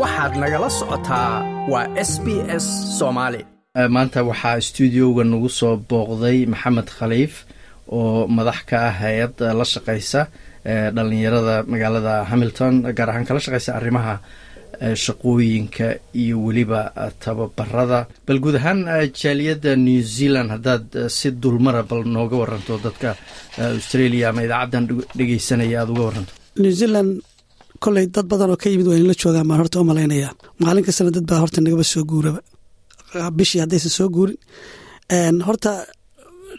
waxaad nagala socotaa waa s b s soomaali maanta waxaa stuudioga nagu soo booqday maxamed khaliif oo madax ka ah hay'ad la shaqeysa dhalinyarada magaalada hamilton gaar ahaan kala shaqeysa arrimaha shaqooyinka iyo weliba tababarada bal guud ahaan jaaliyadda new zealand haddaad si dulmara bal nooga waranto dadka australia ama idaacaddan dhegeysanaya aada uga waranto new zealand koley dad badan oo ka yimid waa inla joogaan baan horta u malaynaya. Maalin kastana dad baa horta nagaba soo guuraba. Bishii haddaysan soo guurin. Horta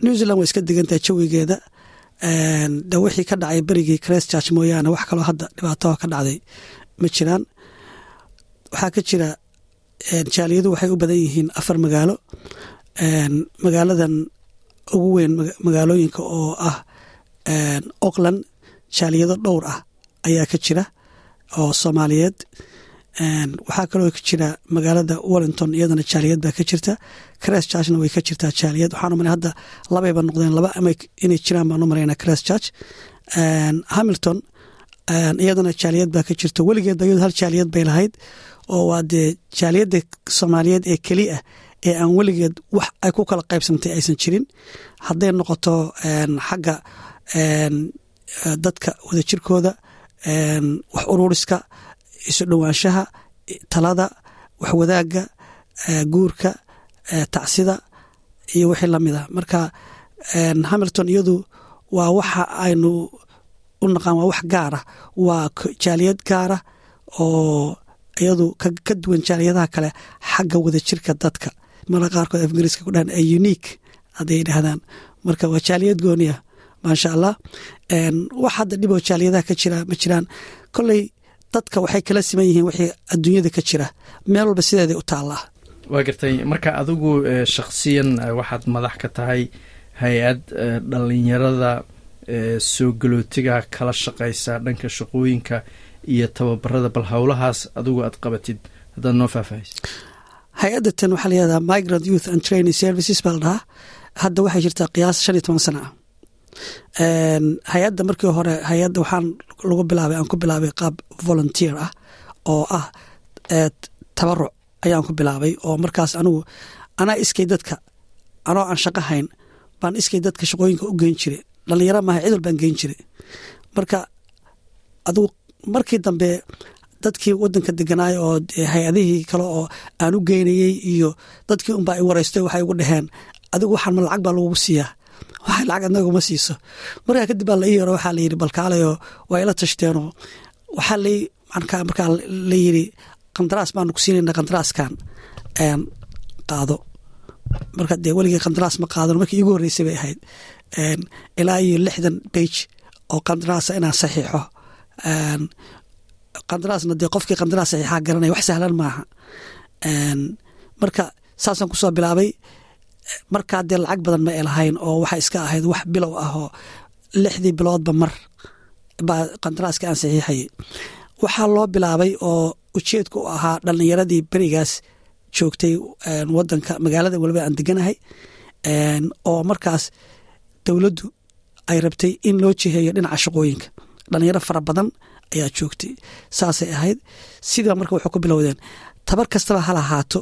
new zealand waa iska degantahay jawigeeda. De wixii ka dhacay berigii christ church mooyaane wax kaloo hadda dhibaataho ka dhacday. Ma jiraan. Waxaa ka jira jaaliyadu waxay u badan yihiin afar magaalo. Magaaladan ugu weyn magaalooyinka oo ah auckland jaaliyado dhowr ah ayaa ka jira oo soomaaliyeed. Waxaa kaloo ka jira magaalada wellington iyadana jaaliyad baa ka jirta. Christ churchna way ka jirtaa jaaliyad waxaan umala hadda labayba noqdeen laba ama inay jiraan baan u malaynaa christ church. Hamilton iyadana jaaliyad baa ka jirta. Weligeed ba iyadu hal jaaliyad bay lahayd oo waa dee jaaliyadda soomaaliyeed ee keli ah ee aan weligeed wax ay ku kala qaybsantay aysan jirin. Hadday noqoto xagga dadka wadajirkooda wax ururiska isu dhowaanshaha talada waxwadaagga guurka tacsida iyo wixii la mid ah. Marka hamilton iyadu waa waxa aynu u naqaan waa wax gaara waa jaaliyad gaara oo iyadu ka duwan jaaliyadaha kale xagga wadajirka dadka. Mara qaarkood afgariiska ku dhahan unique hadday yidhaahdaan. Marka waa jaaliyad gooniya maasha allah wax hadda dhiboo jaaliyadaha ka jira ma jiraan. Kolley dadka waxay kala siman yihiin wixii adduunyada ka jira. Meel walba sideeday u taallaa. Waa gartay marka adigu shakhsiyan waxaad madax ka tahay hay'ad dhalinyarada soo galootiga kala shaqeysa dhanka shaqooyinka iyo tababarada bal howlahaas adigu aad qabatid. Haddaad noo faahfaahaysa hay'adatan waxaa layihahdaa migrant youth and training services baa la dhahaa. Hadda waxay jirtaa qiyaas shan iyo toban sana ah hay'adda markii hore hay'adda waxaan lagu bilaabay aan ku bilaabay qaab volunteer ah oo ah tabaruc ayaan ku bilaabay oo markaas anigu anaa iskay dadka anoo aan shaqo hayn baan iskay dadka shaqooyinka u geyn jiray dhalinyaro maaha cid walbaan geyn jiray. Marka adigu markii dambe dadkii wadanka deganaay oo hay'adihii kale oo aan u geynayey iyo dadkii unbaa i wareystay waxay ugu dhaheen adigu waxaan ma lacag baa lagugu siiyaa waxa lacag adnaguma siiso. Markaa kadib baa la ii yaro waxaa layidhi balkaalayoo waa ila tashteenoo waxaa la markaa la yidhi qandaraas baanu ku siinayna qandaraaskan qaado. Marka dee weligii qandaraas ma qaadano markii iigu horreysay bay ahayd. Ilaa iyo lixdan bage oo qandaraasa inaan saxiixo. Qandaraasna dee qofkii qandaraas saxiixaa garanaya wax sahlan maaha. Marka saasaan ku soo bilaabay markaa dee lacag badan ma elahayn oo waxay iska ahayd wax bilow ah oo lixdii biloodba mar baa qandaraaska aan saxiixayay waxaa loo bilaabay oo ujeedka u ahaa dhalinyaradii berigaas joogtay wadanka magaalada waliba aan deganahay oo markaas dowladdu ay rabtay in loo jiheeyo dhinaca shaqooyinka. Dhalinyaro fara badan ayaa joogtay saasay ahayd. Sidaa marka waxay ku bilowdeen tabar kastaba hal ahaato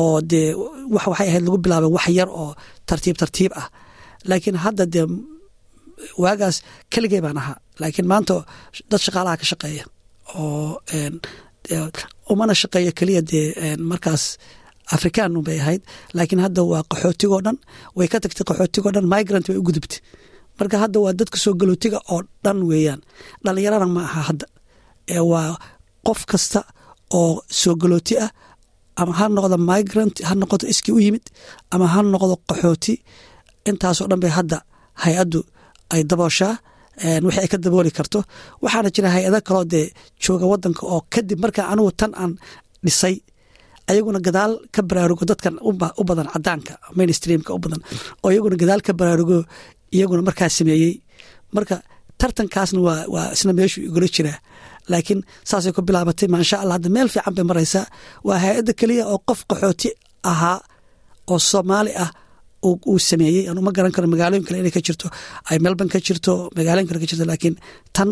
oo dee waxay ahayd lagu bilaabay wax yar oo tartiib tartiib ah. Laakiin hadda dee waagaas keligey baan ahaa. Laakiin maanta dad shaqaalaha ka shaqeeya oo umana shaqeeyo keliya dee markaas afrikaanu bay ahayd. Laakiin hadda waa qaxootigoo dhan way ka tagtay qaxootigoo dhan migrant way u gudubtay. Marka hadda waa dadka soo galootiga oo dhan weeyaan. Dhalinyarana ma aha hadda. Waa qof kasta oo soo galooti ah ama ha noqdo migrant ha noqoto iskii u yimid ama ha noqdo qaxooti intaasoo dhan bay hadda hay'addu ay dabooshaa wixii ay ka dabooli karto. Waxaana jira hay'ado kaloo dee jooga wadanka oo kadib markaa anigu tan aan dhisay ayaguna gadaal ka baraarugo dadkan u badan cadaanka mainstreamka u badan oo iyaguna gadaal ka baraarugo iyaguna markaa sameeyey. Marka tartankaasna waa isna meeshuu igula jiraa laakiin saasay ku bilaabatay maasha allah hadda meel fiican bay maraysaa. Waa hay'adda keliya oo qof qaxooti ahaa oo soomaali ah uu sameeyey. Anu ma garan karo magaalooyin kale inay ka jirto ay melbourne ka jirto magaalooyin kale ka jirto laakiin tan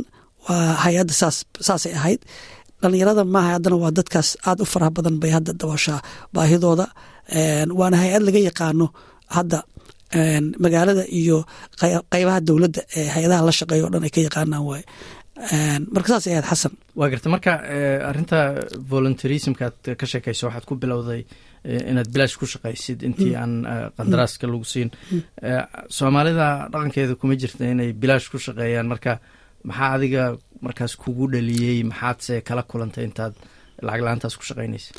waa hay'adda saas saasay ahayd. Dhalinyarada maaha haddana waa dadkaas aad u faraha badan bay hadda dabooshaa baahidooda. Waana hay'ad laga yaqaano hadda magaalada iyo qeybaha dowladda ee hay'adaha la shaqeeya o dhan ay ka yaqaanaan waaye marka saas ayaad xasan waa garta marka arinta voluntarismka aad ka sheekayso waxaad ku bilowday inaad bilaash ku shaqaysid intii aan qandaraaska lagu siin. Soomaalida dhaqankeeda kuma jirta inay bilaash ku shaqeeyaan. Marka maxaa adiga markaas kugu dhaliyey? Maxaadse kala kulantay intaad lacag la'aantaas ku shaqaynaysa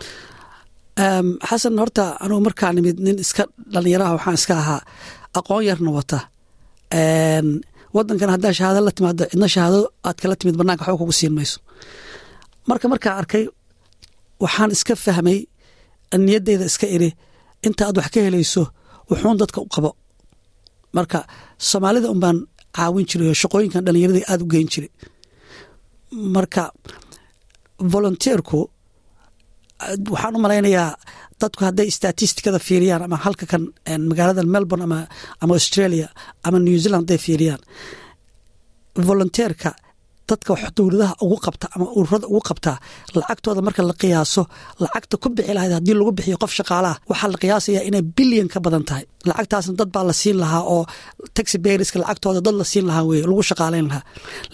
xasan horta anugu markaa nimid nin iska dhalinyaraha waxaan iska ahaa aqoon yarna wata wadankan haddaa shahaado la timaado cidna shahaado aad kala timid banaanka waxba kugu siin mayso. Marka markaa arkay waxaan iska fahmay niyaddeyda iska iri inta aad wax ka helayso wuxuun dadka u qabo. Marka soomaalida un baan caawin jiray oo shaqooyinkan dhalinyarada aada u geyn jiray. Marka volunteerku waxaan u malaynayaa dadku hadday statistikada fiiriyaan ama halka kan magaalada melbourne ama australia ama new zealand hadday fiiriyaan volunteerka dadka dowladaha ugu qabta ama ururada ugu qabtaa lacagtooda marka la qiyaaso lacagta ku bixi lahayd haddii lagu bixiyo qof shaqaalaha waxaa la qiyaasayaa inay bilyan ka badan tahay. Lacagtaasna dad baa la siin lahaa oo taxi bayriska lacagtooda dad la siin lahaa weye lagu shaqaalayn lahaa.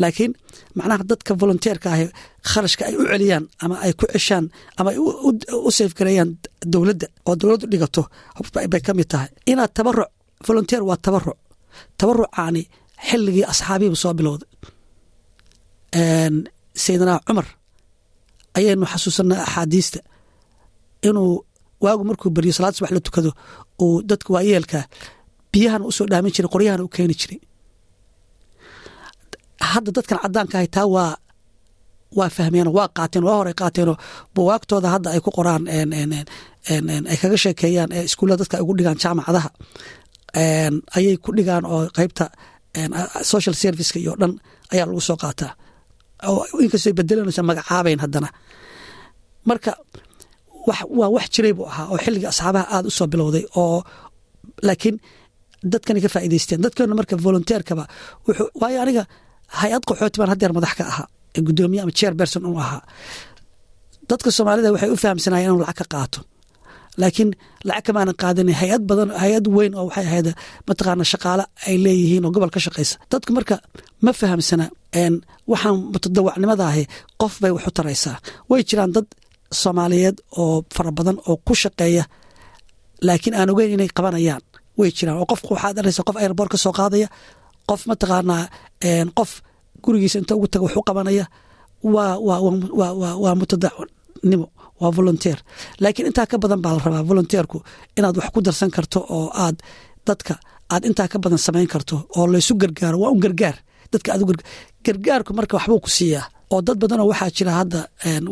Laakiin macnaha dadka volunteerka ahi kharashka ay u celiyaan ama ay ku ceshaan ama ay u safgareeyaan dowladda oo dowladdu dhigato bay ka mid tahay. Inaad tabaruc volunteer waa tabaruc tabarucaani xilligii asxaabihiiba soo bilowday sayidina cumar ayaynu xasuusanaa axaadiista inuu waagu markuu beriyo salaad subax la tukado uu dadka waayeelka biyahana u soo dhaamin jiray qoryahana u keeni jiray. Hadda dadkan cadaanka ahay taa waa waa fahmeen waa qaateen waa horey qaateenoo buwaagtooda hadda ay ku qoraan ay kaga sheekeeyaan ee iskuullada dadka ay ugu dhigaan jaamacadaha. Ayay ku dhigaan oo qeybta social serviceka iyo dhan ayaa lagu soo qaataa inkastoo bedelanaysa magacaabayn haddana. Marka waa wax jiray buu ahaa oo xilligii asxaabaha aada u soo bilowday oo laakiin dadkani ka faa'idaysteen dadkeena marka volunteerkaba waayo aniga hay'ad qaxooti baan haddeer madax ka ahaa ee guddoomiye ama chair u ahaa. Dadka soomaalida waxay u fahamsanayeen inuu lacag ka qaato laakiin lacag kamaanan qaadanin hay'ad badan hay'ad weyn oo waxay ahayd mataqaana shaqaale ay leeyihiin oo gobol ka shaqaysa dadku marka ma fahamsana waxaan mutadawacnimada ahi qof bay wax u taraysaa. Way jiraan dad soomaaliyeed oo fara badan oo ku shaqeeya laakiin aan ogeyn inay qabanayaan. Way jiraan oo qofku waxaad araysa qof airboort ka soo qaadaya qof mataqaanaa qof gurigiisa inta ugu taga wax u qabanaya. Waa mutadacnimo waa volunteer. Laakiin intaa ka badan baa la rabaa volunteerku inaad wax ku darsan karto oo aad dadka aad intaa ka badan samayn karto oo laysu gargaaro. Waa un gargaar. Dadka gargaarku marka waxbuu ku siiyaa. Oo dad badanoo waxaa jira hadda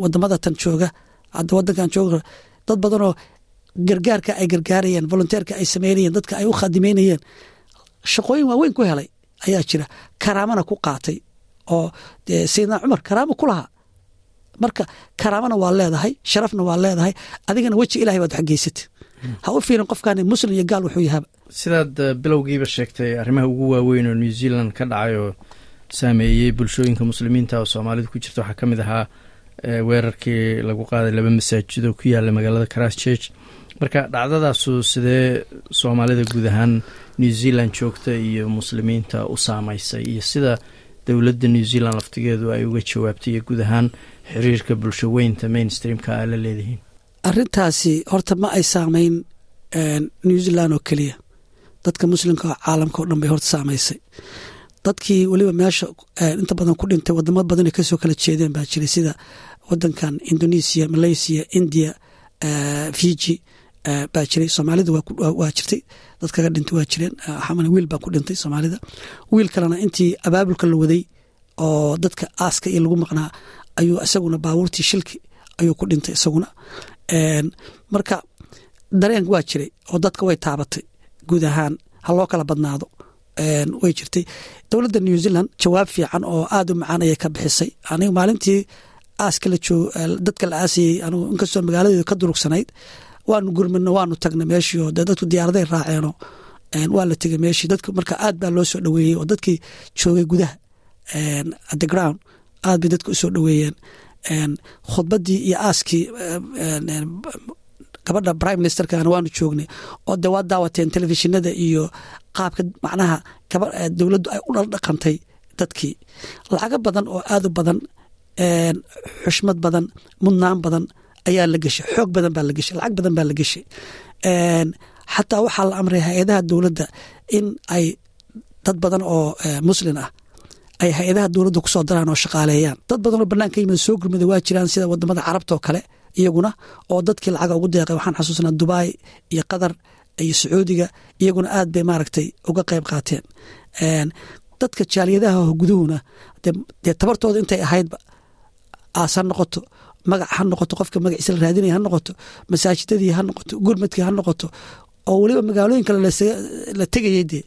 waddamada tan jooga hadda wadankan jooga dad badanoo gargaarka ay gargaarayeen volunteerka ay sameynayeen dadka ay u khadimeynayeen shaqooyin waaweyn ku helay ayaa jira. Karaamana ku qaatay oo sayidna cumar karaamo ku lahaa marka karaamana waa leedahay sharafna waa leedahay adigana weji ilahay baad wax geysatay ha u fiirin qofkan muslim iyo gaal wuxuu yahaba sidaad bilowgiiba sheegtay arrimaha ugu waaweyn oo new zealand ka dhacay oo saameeyey bulshooyinka muslimiinta oo soomaalidu ku jirta waxaa ka mid ahaa weerarkii lagu qaaday laba masaajid oo ku yaalla magaalada christchurch. Marka dhacdadaasu sidee soomaalida guud ahaan new zealand joogta iyo muslimiinta u saameysay iyo sida dowladda new zealand laftigeedu ay uga jawaabtay iyo guud ahaan xiriirka bulsho weynta mainstreamka a la leedihiin. Arintaasi horta ma ay saameyn new zealand oo keliya. Dadka muslimka oo caalamka o dhan bay horta saameysay dadkii weliba meesha inta badan ku dhintay wadamo badan ay ka soo kala jeedeen baa jiray sida wadankan indonesia malaysia india fiji baa jiray soomaalida waa jirtay. Dad kaga dhintay waa jireen. Xaman wiil baa ku dhintay soomaalida. Wiil kalena intii abaabulka la waday oo dadka aaska iyo lagu maqnaa ayuu isaguna baabuurtii shilki ayuu ku dhintay isaguna. Marka dareen waa jiray oo dadka way taabatay guud ahaan ha loo kala badnaado. Way jirtay. Dowladda new zealand jawaab fiican oo aada u macaan ayay ka bixisay. Aniga maalintii aaska dadka la aasayey inkastoo magaaladeedu ka durugsanayd waanu gurmino waanu tagnay meeshii oo dee dadku diyaaraday raaceeno waa la tegay meeshii. Dadku marka aad baa loo soo dhoweeyey oo dadkii joogay gudaha the ground aad bay dadka u soo dhoweeyeen. Khudbaddii iyo aaskii gabadha prime ministerkana waanu joognay oo de waa daawateen telefishinada iyo qaabka macnaha dowladdu ay u dhaqantay dadkii. Lacago badan oo aad u badan xushmad badan mudnaan badan ayaa la geshay xoog badan baa la geshay lacag badan baa la geshay xataa waxaa la amray hay'adaha dowladda in ay dad badan oo muslin ah ay hay'adaha dowladda ku soo daraan oo shaqaaleeyaan. Dad badan oo banaanka yimid soo gurmada waa jiraan sida waddamada carabta kale iyaguna oo dadkii lacaga ugu deeqay waxaan xasuusnaa dubai iyo qatar iyo sacuudiga iyaguna aad bay maaragtay uga qayb qaateen. Dadka jaaliyadaha guduhuna dee tabartooda intay ahaydba ha noqoto magac ha noqoto qofka magaciisa la raadinaya ha noqoto masaajidadii ha noqoto gurmadkii ha noqoto oo weliba magaalooyin kale la tegayay dee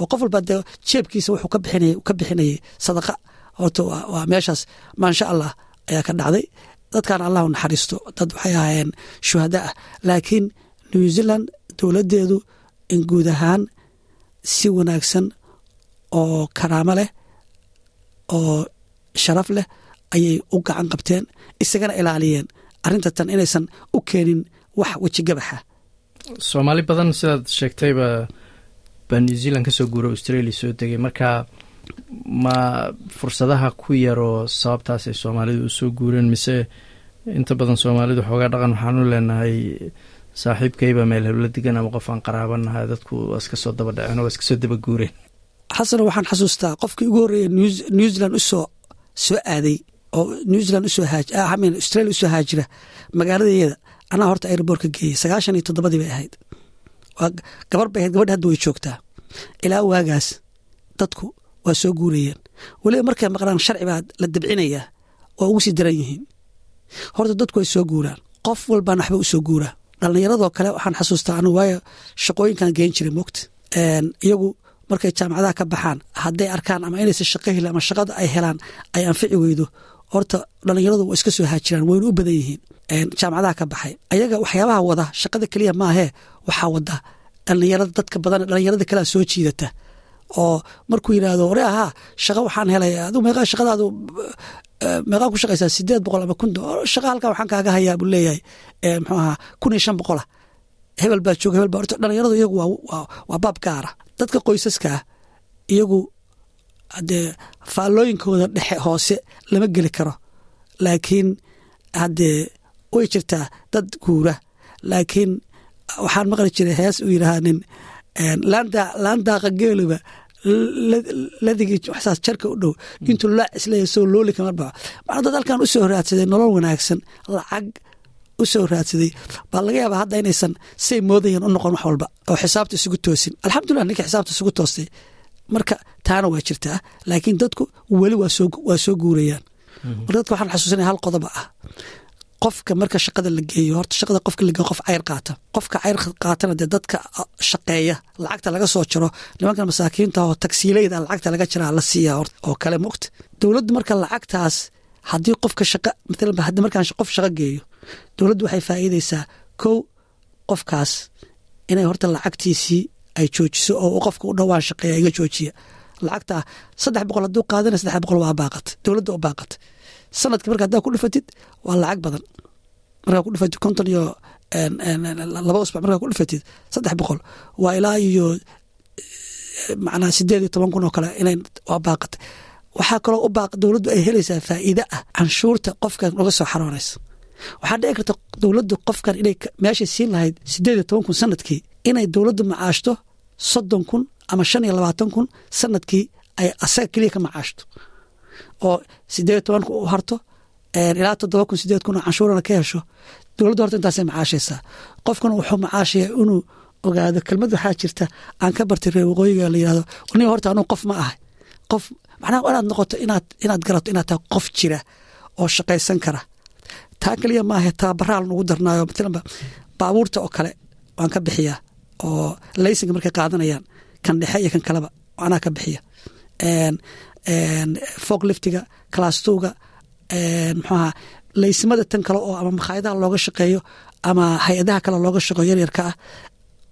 oo qof walba dee jeebkiisa wuxuu ka bixinay ka bixinayay sadaqa. Horta waa meeshaas maasha allah ayaa ka dhacday. Dadkan allah u naxariisto dad waxay ahaayeen shuhada ah laakiin new zealand dowladdeedu in guud ahaan si wanaagsan oo karaamo leh oo sharaf leh ayay u gacan qabteen isagana ilaaliyeen. Arrinta tan inaysan u keenin wax wejigabaxa soomaali badan sidaad sheegtayba baa new zealand ka soo guura australia soo degay. Marka ma fursadaha ku yaroo sababtaas ay soomaalidu u soo guureen mise inta badan soomaalidu xoogaa dhaqan waxaanu leenahay saaxiibkayba meel hawla degan ama qof aan qaraabanahay dadku waa iska soo daba dhaceen waa iska soo daba guureen. Xasano waxaan xasuustaa qofkii ugu horreeya new zealand u soo soo aaday oo new zealand u soo haajmin australia u soo haajira magaaladeeda anaa horta aerobortka geeyey sagaashan iyo toddobadii bay ahayd. Waa gabar bay ahayd gabadha hadda way joogtaa. Ilaa waagaas dadku waa soo guurayeen. Weliba markay maqlaan sharci baa la dabcinayaa oo ugu sii daran yihiin. Horta dadku way soo guuraan. Qof walbaan waxba u soo guuraa. Dhallinyaradoo kale waxaan xasuustaa anigu waayo shaqooyinkan geen jiray mogta iyagu markay jaamacadaha ka baxaan hadday arkaan ama inaysan shaqo helin ama shaqada ay helaan ay anfici weydo horta dhallinyaradu waa iska soo haajiraan wayna u badan yihiin. Jaamacadaha ka baxay ayaga waxyaabaha wada shaqada keliya maahee waxaa wada dhallinyarada dadka badan dhallinyarada kalea soo jiidata. Oo markuu yidhaahdo ore ahaa shaqo waxaan helay adu meeqaa shaqadaadu meeqaa ku shaqaysaa sideed boqol ama kun shaqa halkaa waxaan kaaga hayaa buu leeyahay. Muxuu ahaa kun iyo shan boqolah hebel baa jooga hebel baa horta dhallinyaradu iyagu waa baab gaara. Dadka qoysaskaa iyagu haddee faallooyinkooda dhexe hoose lama geli karo. Laakiin haddee way jirtaa dad guura. Laakiin waxaan maqli jiray hees uu yidhaahaa nin laandaaqa geeliba ladigii jarka u dhow. Intuu laac isleeya soo looli kama baxo macna dad halkan u soo raadsaday nolol wanaagsan lacag u soo raadsaday baa laga yaabaa hadda inaysan say moodayeen u noqon wax walba oo xisaabta isugu toosin. Alxamdulilah ninka xisaabta isugu toostay marka taana waa jirtaa laakiin dadku weli waa soo guurayaan. Marka dadka waxaan xasuusanaya hal qodoba ah. Qofka marka shaqada la geeyo horta shaqada qofka la geeyo qof cayr qaata. Qofka cayr qaatana dee dadka shaqeeya lacagta laga soo jaro nimanka masaakiinta oo tagsiileyda lacagta laga jiraa la siiya oo kale mogta dowladdu marka lacagtaas haddii qofka shaqa maalan haddii markaan qof shaqo geeyo dowladdu waxay faa'iideysaa kow qofkaas inay horta lacagtiisii ay joojiso oo qofka u dhowaan shaqeeya iga joojiya. Lacagta saddex boqol hadduu qaadana saddex boqol waa baaqat dowladda oo baaqat sanadki marka haddaa ku dhifatid waa lacag badan. Markaa ku dhifatid konton iyo laba usbac markaa ku dhifatid saddex boqol. Waa ilaa iyo macnaa sideed iyo toban kun oo kale inay waa baaqat waxaa kaloo u baaq dowladdu ay helaysaa faa'iide ah canshuurta qofkan uga soo xaroonaysa. Waxaa dhici karta dowladdu qofkan inay meeshay siin lahayd sideed iyo toban kun sannadkii inay dowladdu macaashto soddon kun ama shan iyo labaatan kun sannadkii ay asaga keliya ka macaashto. Oo sideed toban kun u harto ilaa toddoba kun sideed kun canshuurana ka hesho dowladda horta intaasay macaashaysaa. Qofkuna wuxuu macaashaya inuu ogaado kelmad waxaa jirta aan ka bartay reer waqooyiga la yihahdo aniga horta anuu qof ma ahay. Qof macnaha inaad noqoto inaad inaad garato inaad tahay qof jira oo shaqaysan kara. Taa keliya maaha tababaraal nugu darnaayo. Matalanba baabuurta oo kale waan ka bixiyaa oo laysinga markay qaadanayaan kan dhexe iyo kan kaleba anaa ka bixiya. Folk liftiga classtuga muxuaha laysimada tan kale oo ama makhaayadaha looga shaqeeyo ama hay'adaha kale looga shaqeeyo yaryarka ah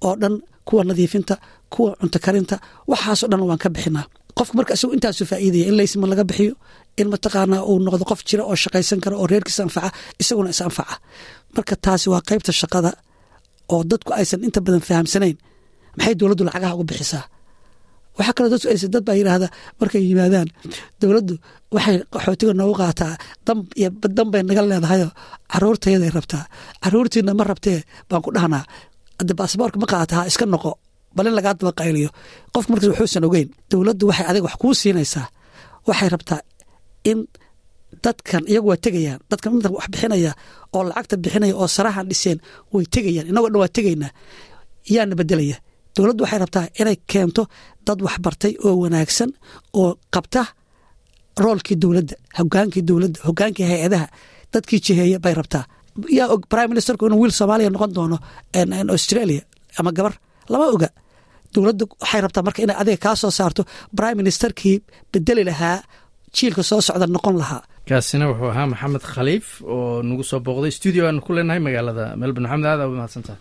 oo dhan kuwa nadiifinta kuwa cunto karinta waxaasoo dhan waan ka bixinaa. Qofka marka isagu intaasu faa'iidaya in laysma laga bixiyo in mataqaanaa uu noqdo qof jira oo shaqaysan kara oo reerkiisa anfaca isaguna is anfaca. Marka taasi waa qaybta shaqada oo dadku aysan inta badan fahamsanayn maxay dowladdu lacagaha uga bixisaa? Waxaa kaloo dadku aysan dad baa yidhaahda markay yimaadaan dowladdu waxay qaxootiga noogu qaataa dan bay naga leedahayoo caruurtayaday rabtaa caruurtiina ma rabtee baan ku dhahnaa hadde baasboorka ma qaata ha iska noqo bal in lagaa daba qayliyo. Qofku markaas wuxuusan ogeyn dowladdu waxay adiga wax kuu siinaysaa waxay rabtaa in dadkan iyagu waa tegayaan. Dadkan inta wax bixinaya oo lacagta bixinaya oo sarahan dhiseen way tegayaan. Inagoo dhan waa tegaynaa yaana bedelaya. Dowladdu waxay rabtaa inay keento dad waxbartay oo wanaagsan oo qabta roolkii dowladda hogaankii dowladda hogaankii hay'adaha. Dadkii jiheeya bay rabtaa. Yaa og prime ministerku inuu wiil soomaaliya noqon doono australia ama gabar lama oga. Dowladda waxay rabtaa marka inay adiga kaa soo saarto prime ministerkii bedeli lahaa jiilka soo socda noqon lahaa. Kaasina wuxuu ahaa maxamed khaliif oo nagu soo booqday stuudio aanu ku leenahay magaalada melbourne. Maxamed aad aa u mahadsantaha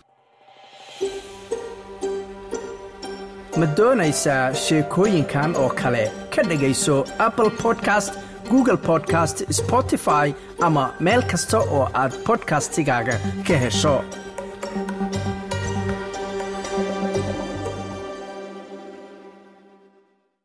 ma doonaysaa sheekooyinkan oo kale? Ka dhegayso apple podcast google podcast spotify ama meel kasta oo aad bodkastigaaga ka hesho